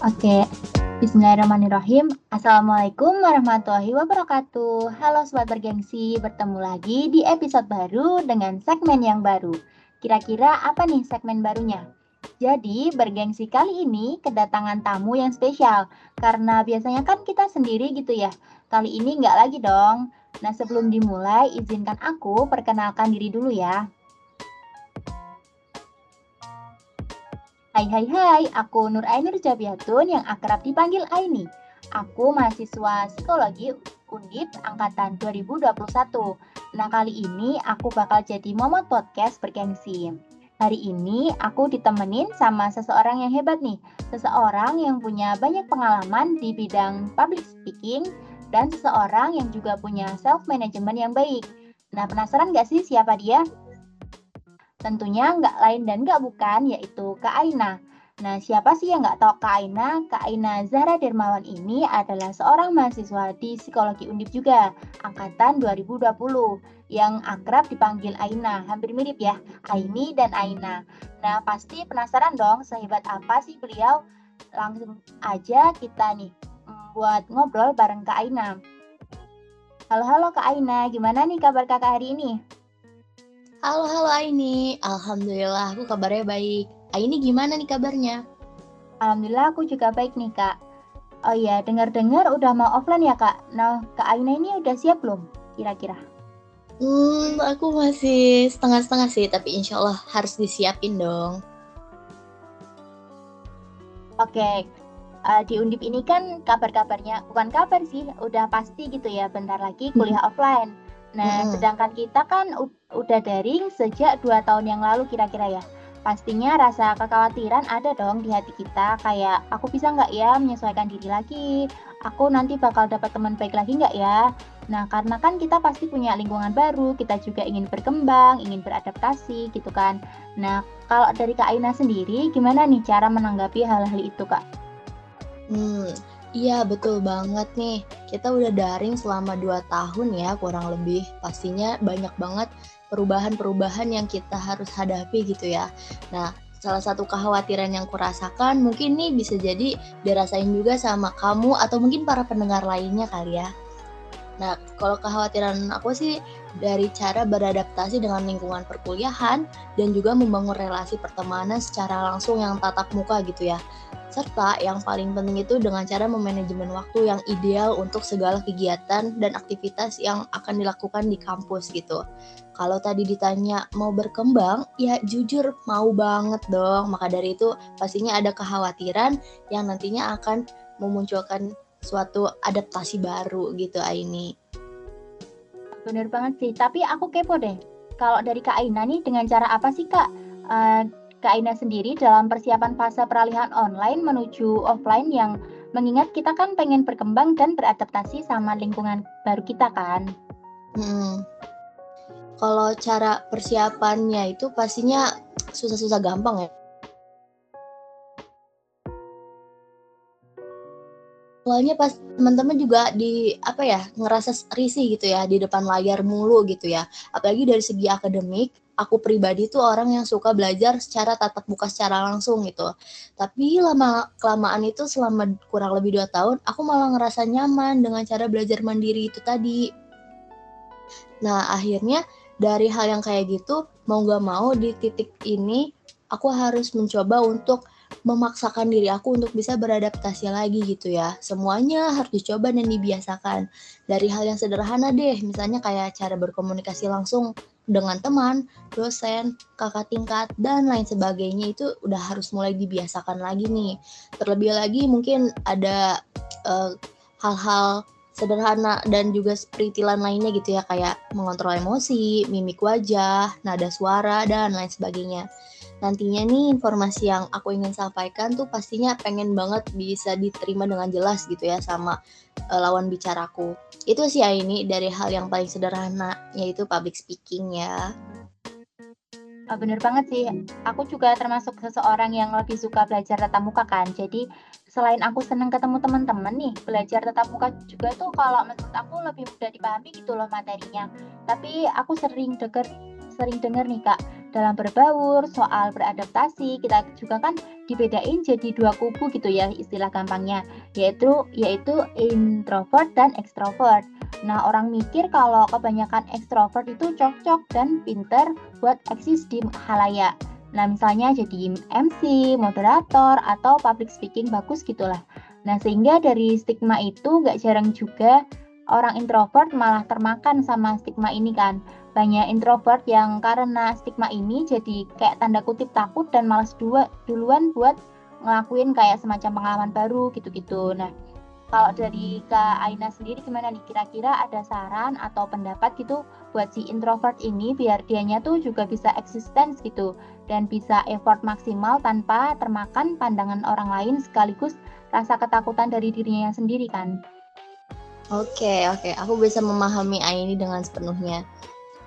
Oke, Bismillahirrahmanirrahim. Assalamualaikum warahmatullahi wabarakatuh. Halo sobat bergengsi, bertemu lagi di episode baru dengan segmen yang baru. Kira-kira apa nih segmen barunya? Jadi, bergengsi kali ini kedatangan tamu yang spesial. Karena biasanya kan kita sendiri gitu ya. Kali ini nggak lagi dong. Nah, sebelum dimulai, izinkan aku perkenalkan diri dulu ya. Hai hai hai, aku Nur Ainur Jabiatun yang akrab dipanggil Aini. Aku mahasiswa psikologi Undip angkatan 2021. Nah kali ini aku bakal jadi momot podcast bergengsi. Hari ini aku ditemenin sama seseorang yang hebat nih. Seseorang yang punya banyak pengalaman di bidang public speaking dan seseorang yang juga punya self management yang baik. Nah penasaran gak sih siapa dia? Tentunya nggak lain dan nggak bukan, yaitu Kak Aina. Nah, siapa sih yang nggak tahu Kak Aina? Kak Aina Zahra Dermawan ini adalah seorang mahasiswa di Psikologi Undip juga, angkatan 2020, yang akrab dipanggil Aina. Hampir mirip ya, Aini dan Aina. Nah, pasti penasaran dong sehebat apa sih beliau? Langsung aja kita nih mm, buat ngobrol bareng Kak Aina. Halo-halo Kak Aina, gimana nih kabar kakak hari ini? Halo, halo Aini. Alhamdulillah aku kabarnya baik. Aini gimana nih kabarnya? Alhamdulillah aku juga baik nih kak. Oh iya, dengar-dengar udah mau offline ya kak. Nah, Kak Aina ini udah siap belum kira-kira? Hmm, aku masih setengah-setengah sih, tapi insya Allah harus disiapin dong. Oke, uh, di Undip ini kan kabar-kabarnya, bukan kabar sih, udah pasti gitu ya, bentar lagi kuliah hmm. offline. Nah, hmm. sedangkan kita kan udah daring sejak dua tahun yang lalu kira-kira ya. Pastinya rasa kekhawatiran ada dong di hati kita, kayak aku bisa nggak ya menyesuaikan diri lagi, aku nanti bakal dapat teman baik lagi nggak ya. Nah, karena kan kita pasti punya lingkungan baru, kita juga ingin berkembang, ingin beradaptasi gitu kan. Nah, kalau dari Kak Aina sendiri, gimana nih cara menanggapi hal-hal itu Kak? Hmm, Iya betul banget nih. Kita udah daring selama 2 tahun ya kurang lebih. Pastinya banyak banget perubahan-perubahan yang kita harus hadapi gitu ya. Nah, salah satu kekhawatiran yang kurasakan mungkin nih bisa jadi dirasain juga sama kamu atau mungkin para pendengar lainnya kali ya. Nah, kalau kekhawatiran aku sih dari cara beradaptasi dengan lingkungan perkuliahan dan juga membangun relasi pertemanan secara langsung yang tatap muka gitu ya. Serta yang paling penting itu dengan cara memanajemen waktu yang ideal untuk segala kegiatan dan aktivitas yang akan dilakukan di kampus gitu. Kalau tadi ditanya mau berkembang, ya jujur mau banget dong. Maka dari itu pastinya ada kekhawatiran yang nantinya akan memunculkan suatu adaptasi baru gitu Aini. Bener banget sih, tapi aku kepo deh. Kalau dari Kak Aina nih dengan cara apa sih Kak uh, Kak Aina sendiri dalam persiapan fase peralihan online menuju offline yang mengingat kita kan pengen berkembang dan beradaptasi sama lingkungan baru kita kan. Hmm. Kalau cara persiapannya itu pastinya susah-susah gampang ya. awalnya pas teman-teman juga di apa ya ngerasa risih gitu ya di depan layar mulu gitu ya apalagi dari segi akademik aku pribadi tuh orang yang suka belajar secara tatap muka secara langsung gitu tapi lama kelamaan itu selama kurang lebih dua tahun aku malah ngerasa nyaman dengan cara belajar mandiri itu tadi nah akhirnya dari hal yang kayak gitu mau gak mau di titik ini aku harus mencoba untuk memaksakan diri aku untuk bisa beradaptasi lagi gitu ya. Semuanya harus dicoba dan dibiasakan. Dari hal yang sederhana deh, misalnya kayak cara berkomunikasi langsung dengan teman, dosen, kakak tingkat, dan lain sebagainya itu udah harus mulai dibiasakan lagi nih. Terlebih lagi mungkin ada eh, hal-hal sederhana dan juga peritilan lainnya gitu ya kayak mengontrol emosi, mimik wajah, nada suara dan lain sebagainya nantinya nih informasi yang aku ingin sampaikan tuh pastinya pengen banget bisa diterima dengan jelas gitu ya sama uh, lawan bicaraku. Itu sih ya ini dari hal yang paling sederhana yaitu public speaking ya. Oh, bener banget sih. Aku juga termasuk seseorang yang lebih suka belajar tatap muka kan. Jadi selain aku seneng ketemu teman-teman nih, belajar tatap muka juga tuh kalau menurut aku lebih mudah dipahami gitu loh materinya. Tapi aku sering denger sering dengar nih kak dalam berbaur, soal beradaptasi, kita juga kan dibedain jadi dua kubu gitu ya istilah gampangnya, yaitu yaitu introvert dan extrovert. Nah, orang mikir kalau kebanyakan extrovert itu cocok dan pinter buat eksis di halayak. Nah, misalnya jadi MC, moderator, atau public speaking bagus gitulah. Nah, sehingga dari stigma itu nggak jarang juga orang introvert malah termakan sama stigma ini kan. Banyak introvert yang karena stigma ini jadi kayak tanda kutip takut dan malas dua, duluan buat ngelakuin kayak semacam pengalaman baru gitu-gitu. Nah, kalau dari Kak Aina sendiri gimana nih? Kira-kira ada saran atau pendapat gitu buat si introvert ini biar dianya tuh juga bisa eksisten gitu dan bisa effort maksimal tanpa termakan pandangan orang lain sekaligus rasa ketakutan dari dirinya sendiri kan? Oke, oke. Aku bisa memahami Aini dengan sepenuhnya.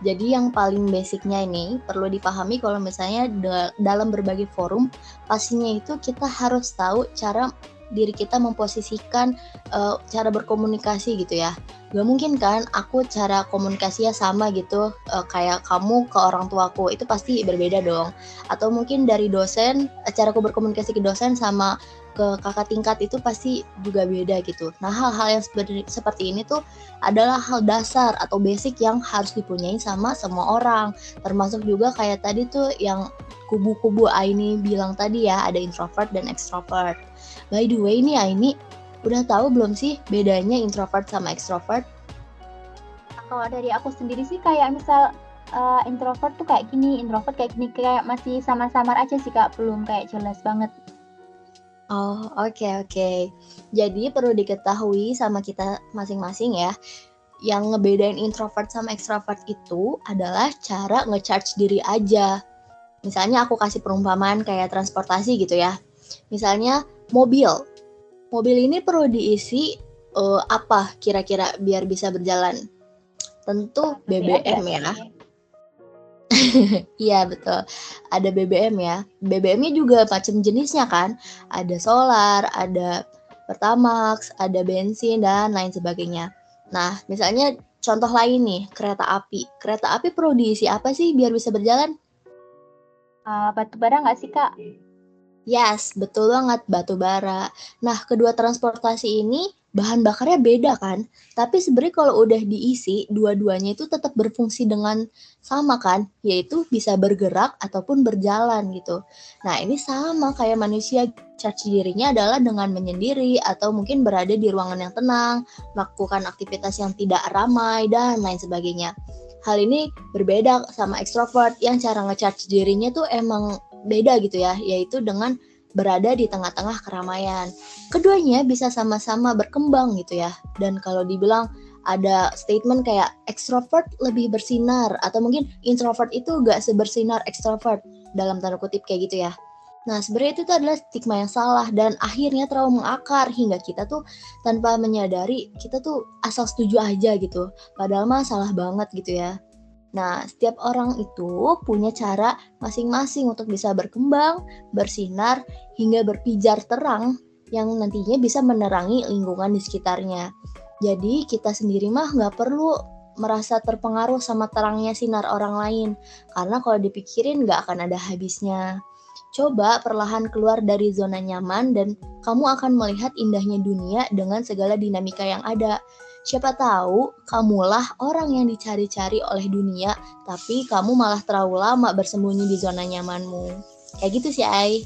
Jadi yang paling basicnya ini perlu dipahami kalau misalnya dalam berbagai forum, pastinya itu kita harus tahu cara diri kita memposisikan uh, cara berkomunikasi gitu ya. Gak mungkin kan aku cara komunikasinya sama gitu uh, kayak kamu ke orang tuaku itu pasti berbeda dong. Atau mungkin dari dosen, cara aku berkomunikasi ke dosen sama ke kakak tingkat itu pasti juga beda gitu. Nah, hal-hal yang seperti ini tuh adalah hal dasar atau basic yang harus dipunyai sama semua orang. Termasuk juga kayak tadi tuh yang kubu-kubu Aini bilang tadi ya, ada introvert dan extrovert. By the way nih Aini, udah tahu belum sih bedanya introvert sama extrovert? Kalau dari aku sendiri sih kayak misal uh, introvert tuh kayak gini, introvert kayak gini kayak masih sama-samar aja sih kak, belum kayak jelas banget. Oh, oke okay, oke. Okay. Jadi perlu diketahui sama kita masing-masing ya. Yang ngebedain introvert sama extrovert itu adalah cara ngecharge diri aja. Misalnya aku kasih perumpamaan kayak transportasi gitu ya. Misalnya mobil. Mobil ini perlu diisi uh, apa kira-kira biar bisa berjalan? Tentu BBM ya. Iya betul. Ada BBM ya. BBM-nya juga macam jenisnya kan. Ada solar, ada Pertamax, ada bensin dan lain sebagainya. Nah, misalnya contoh lain nih, kereta api. Kereta api perlu diisi apa sih biar bisa berjalan? Uh, batu bara nggak sih kak? Yes, betul banget batu bara. Nah, kedua transportasi ini bahan bakarnya beda kan? Tapi sebenarnya kalau udah diisi dua-duanya itu tetap berfungsi dengan sama kan? Yaitu bisa bergerak ataupun berjalan gitu. Nah ini sama kayak manusia. Charge dirinya adalah dengan menyendiri atau mungkin berada di ruangan yang tenang melakukan aktivitas yang tidak ramai dan lain sebagainya. Hal ini berbeda sama extrovert yang cara ngecharge dirinya tuh emang beda gitu ya yaitu dengan berada di tengah-tengah keramaian. Keduanya bisa sama-sama berkembang gitu ya. Dan kalau dibilang ada statement kayak extrovert lebih bersinar atau mungkin introvert itu gak sebersinar extrovert dalam tanda kutip kayak gitu ya. Nah sebenarnya itu tuh adalah stigma yang salah dan akhirnya terlalu mengakar hingga kita tuh tanpa menyadari kita tuh asal setuju aja gitu. Padahal mah salah banget gitu ya. Nah, setiap orang itu punya cara masing-masing untuk bisa berkembang, bersinar, hingga berpijar terang yang nantinya bisa menerangi lingkungan di sekitarnya. Jadi, kita sendiri mah nggak perlu merasa terpengaruh sama terangnya sinar orang lain, karena kalau dipikirin nggak akan ada habisnya. Coba perlahan keluar dari zona nyaman dan kamu akan melihat indahnya dunia dengan segala dinamika yang ada. Siapa tahu kamulah orang yang dicari-cari oleh dunia, tapi kamu malah terlalu lama bersembunyi di zona nyamanmu. Kayak gitu sih, Ai.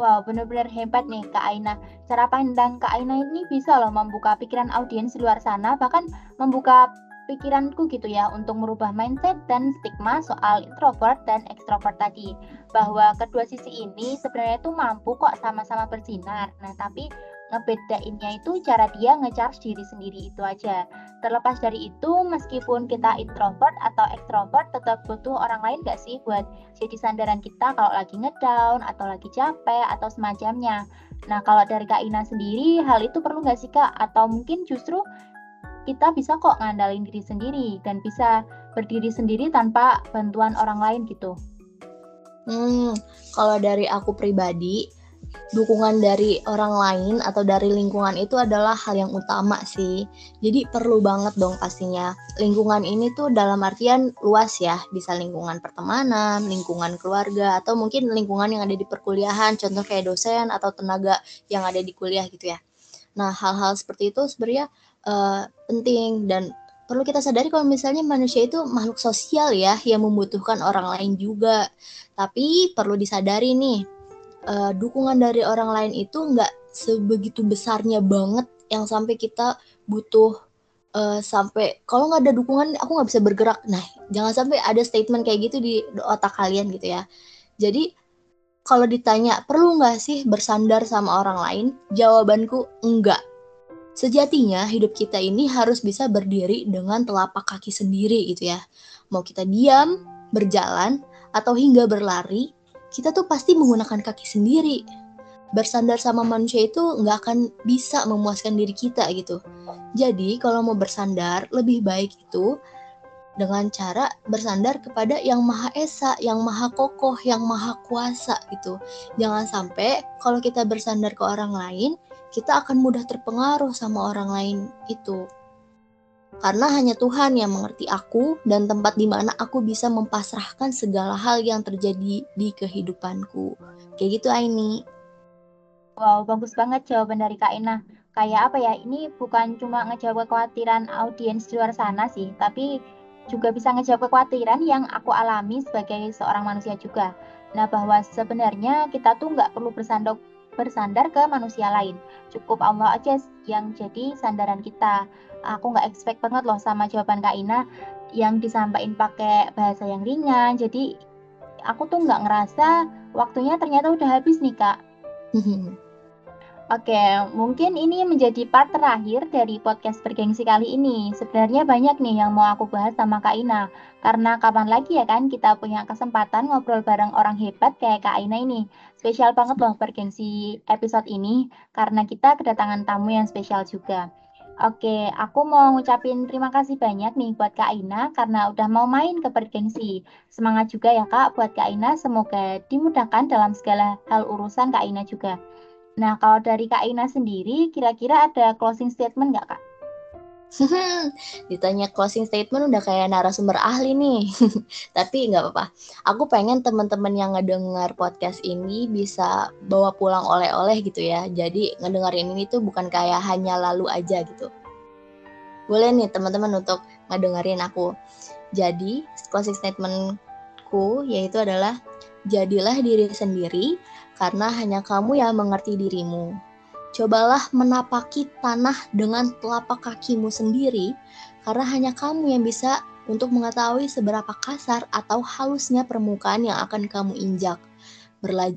Wow, benar-benar hebat nih Kak Aina. Cara pandang Kak Aina ini bisa loh membuka pikiran audiens luar sana, bahkan membuka pikiranku gitu ya untuk merubah mindset dan stigma soal introvert dan extrovert tadi. Bahwa kedua sisi ini sebenarnya tuh mampu kok sama-sama bersinar. Nah, tapi ngebedainnya itu cara dia ngecharge diri sendiri itu aja. Terlepas dari itu, meskipun kita introvert atau extrovert, tetap butuh orang lain gak sih buat jadi sandaran kita kalau lagi ngedown atau lagi capek atau semacamnya. Nah, kalau dari Kak Ina sendiri, hal itu perlu gak sih Kak? Atau mungkin justru kita bisa kok ngandalin diri sendiri dan bisa berdiri sendiri tanpa bantuan orang lain gitu. Hmm, kalau dari aku pribadi, dukungan dari orang lain atau dari lingkungan itu adalah hal yang utama sih. Jadi perlu banget dong pastinya. Lingkungan ini tuh dalam artian luas ya, bisa lingkungan pertemanan, lingkungan keluarga, atau mungkin lingkungan yang ada di perkuliahan, contoh kayak dosen atau tenaga yang ada di kuliah gitu ya. Nah, hal-hal seperti itu sebenarnya uh, penting dan perlu kita sadari kalau misalnya manusia itu makhluk sosial ya yang membutuhkan orang lain juga. Tapi perlu disadari nih, uh, dukungan dari orang lain itu nggak sebegitu besarnya banget yang sampai kita butuh uh, sampai kalau nggak ada dukungan aku nggak bisa bergerak. Nah, jangan sampai ada statement kayak gitu di otak kalian gitu ya. Jadi kalau ditanya perlu nggak sih bersandar sama orang lain, jawabanku enggak. Sejatinya hidup kita ini harus bisa berdiri dengan telapak kaki sendiri gitu ya. Mau kita diam, berjalan, atau hingga berlari, kita tuh pasti menggunakan kaki sendiri. Bersandar sama manusia itu nggak akan bisa memuaskan diri kita gitu. Jadi kalau mau bersandar, lebih baik itu dengan cara bersandar kepada yang maha esa, yang maha kokoh, yang maha kuasa gitu. Jangan sampai kalau kita bersandar ke orang lain, kita akan mudah terpengaruh sama orang lain itu. Karena hanya Tuhan yang mengerti aku dan tempat di mana aku bisa mempasrahkan segala hal yang terjadi di kehidupanku. Kayak gitu Aini. Wow, bagus banget jawaban dari Kak Ina. Kayak apa ya, ini bukan cuma ngejawab kekhawatiran audiens di luar sana sih, tapi juga bisa ngejawab kekhawatiran yang aku alami sebagai seorang manusia juga. Nah, bahwa sebenarnya kita tuh nggak perlu bersandar bersandar ke manusia lain. Cukup Allah aja yang jadi sandaran kita aku nggak expect banget loh sama jawaban Kak Ina yang disampaikan pakai bahasa yang ringan. Jadi aku tuh nggak ngerasa waktunya ternyata udah habis nih Kak. Oke, mungkin ini menjadi part terakhir dari podcast bergengsi kali ini. Sebenarnya banyak nih yang mau aku bahas sama Kak Ina. Karena kapan lagi ya kan kita punya kesempatan ngobrol bareng orang hebat kayak Kak Ina ini. Spesial banget loh bergengsi episode ini karena kita kedatangan tamu yang spesial juga. Oke, aku mau ngucapin terima kasih banyak nih buat Kak Ina karena udah mau main ke Bergengsi. Semangat juga ya Kak buat Kak Ina, semoga dimudahkan dalam segala hal urusan Kak Ina juga. Nah, kalau dari Kak Ina sendiri, kira-kira ada closing statement nggak Kak? Ditanya closing statement udah kayak narasumber ahli nih. Tapi nggak apa-apa. Aku pengen teman-teman yang ngedengar podcast ini bisa bawa pulang oleh-oleh gitu ya. Jadi ngedengerin ini tuh bukan kayak hanya lalu aja gitu. Boleh nih teman-teman untuk ngedengerin aku. Jadi closing statementku yaitu adalah jadilah diri sendiri karena hanya kamu yang mengerti dirimu Cobalah menapaki tanah dengan telapak kakimu sendiri, karena hanya kamu yang bisa untuk mengetahui seberapa kasar atau halusnya permukaan yang akan kamu injak.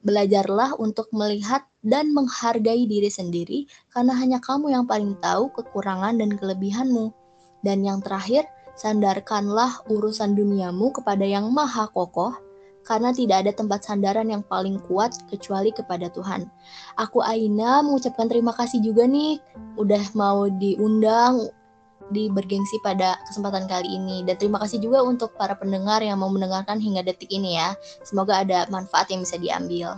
Belajarlah untuk melihat dan menghargai diri sendiri, karena hanya kamu yang paling tahu kekurangan dan kelebihanmu. Dan yang terakhir, sandarkanlah urusan duniamu kepada Yang Maha Kokoh, karena tidak ada tempat sandaran yang paling kuat kecuali kepada Tuhan. Aku Aina mengucapkan terima kasih juga nih udah mau diundang di bergengsi pada kesempatan kali ini dan terima kasih juga untuk para pendengar yang mau mendengarkan hingga detik ini ya. Semoga ada manfaat yang bisa diambil.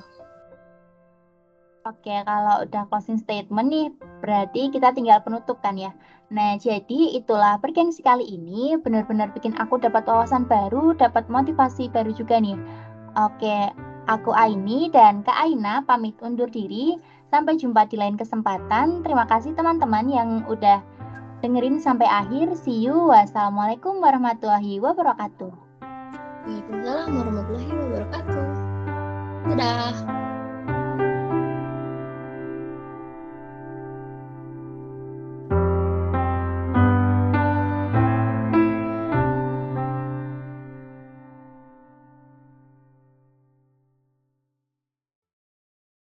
Oke, kalau udah closing statement nih, berarti kita tinggal penutup kan ya. Nah, jadi itulah bergengsi kali ini benar-benar bikin aku dapat wawasan baru, dapat motivasi baru juga nih. Oke, aku Aini dan Kak Aina pamit undur diri. Sampai jumpa di lain kesempatan. Terima kasih teman-teman yang udah dengerin sampai akhir. See you. Wassalamualaikum warahmatullahi wabarakatuh. Waalaikumsalam warahmatullahi wabarakatuh. Dadah.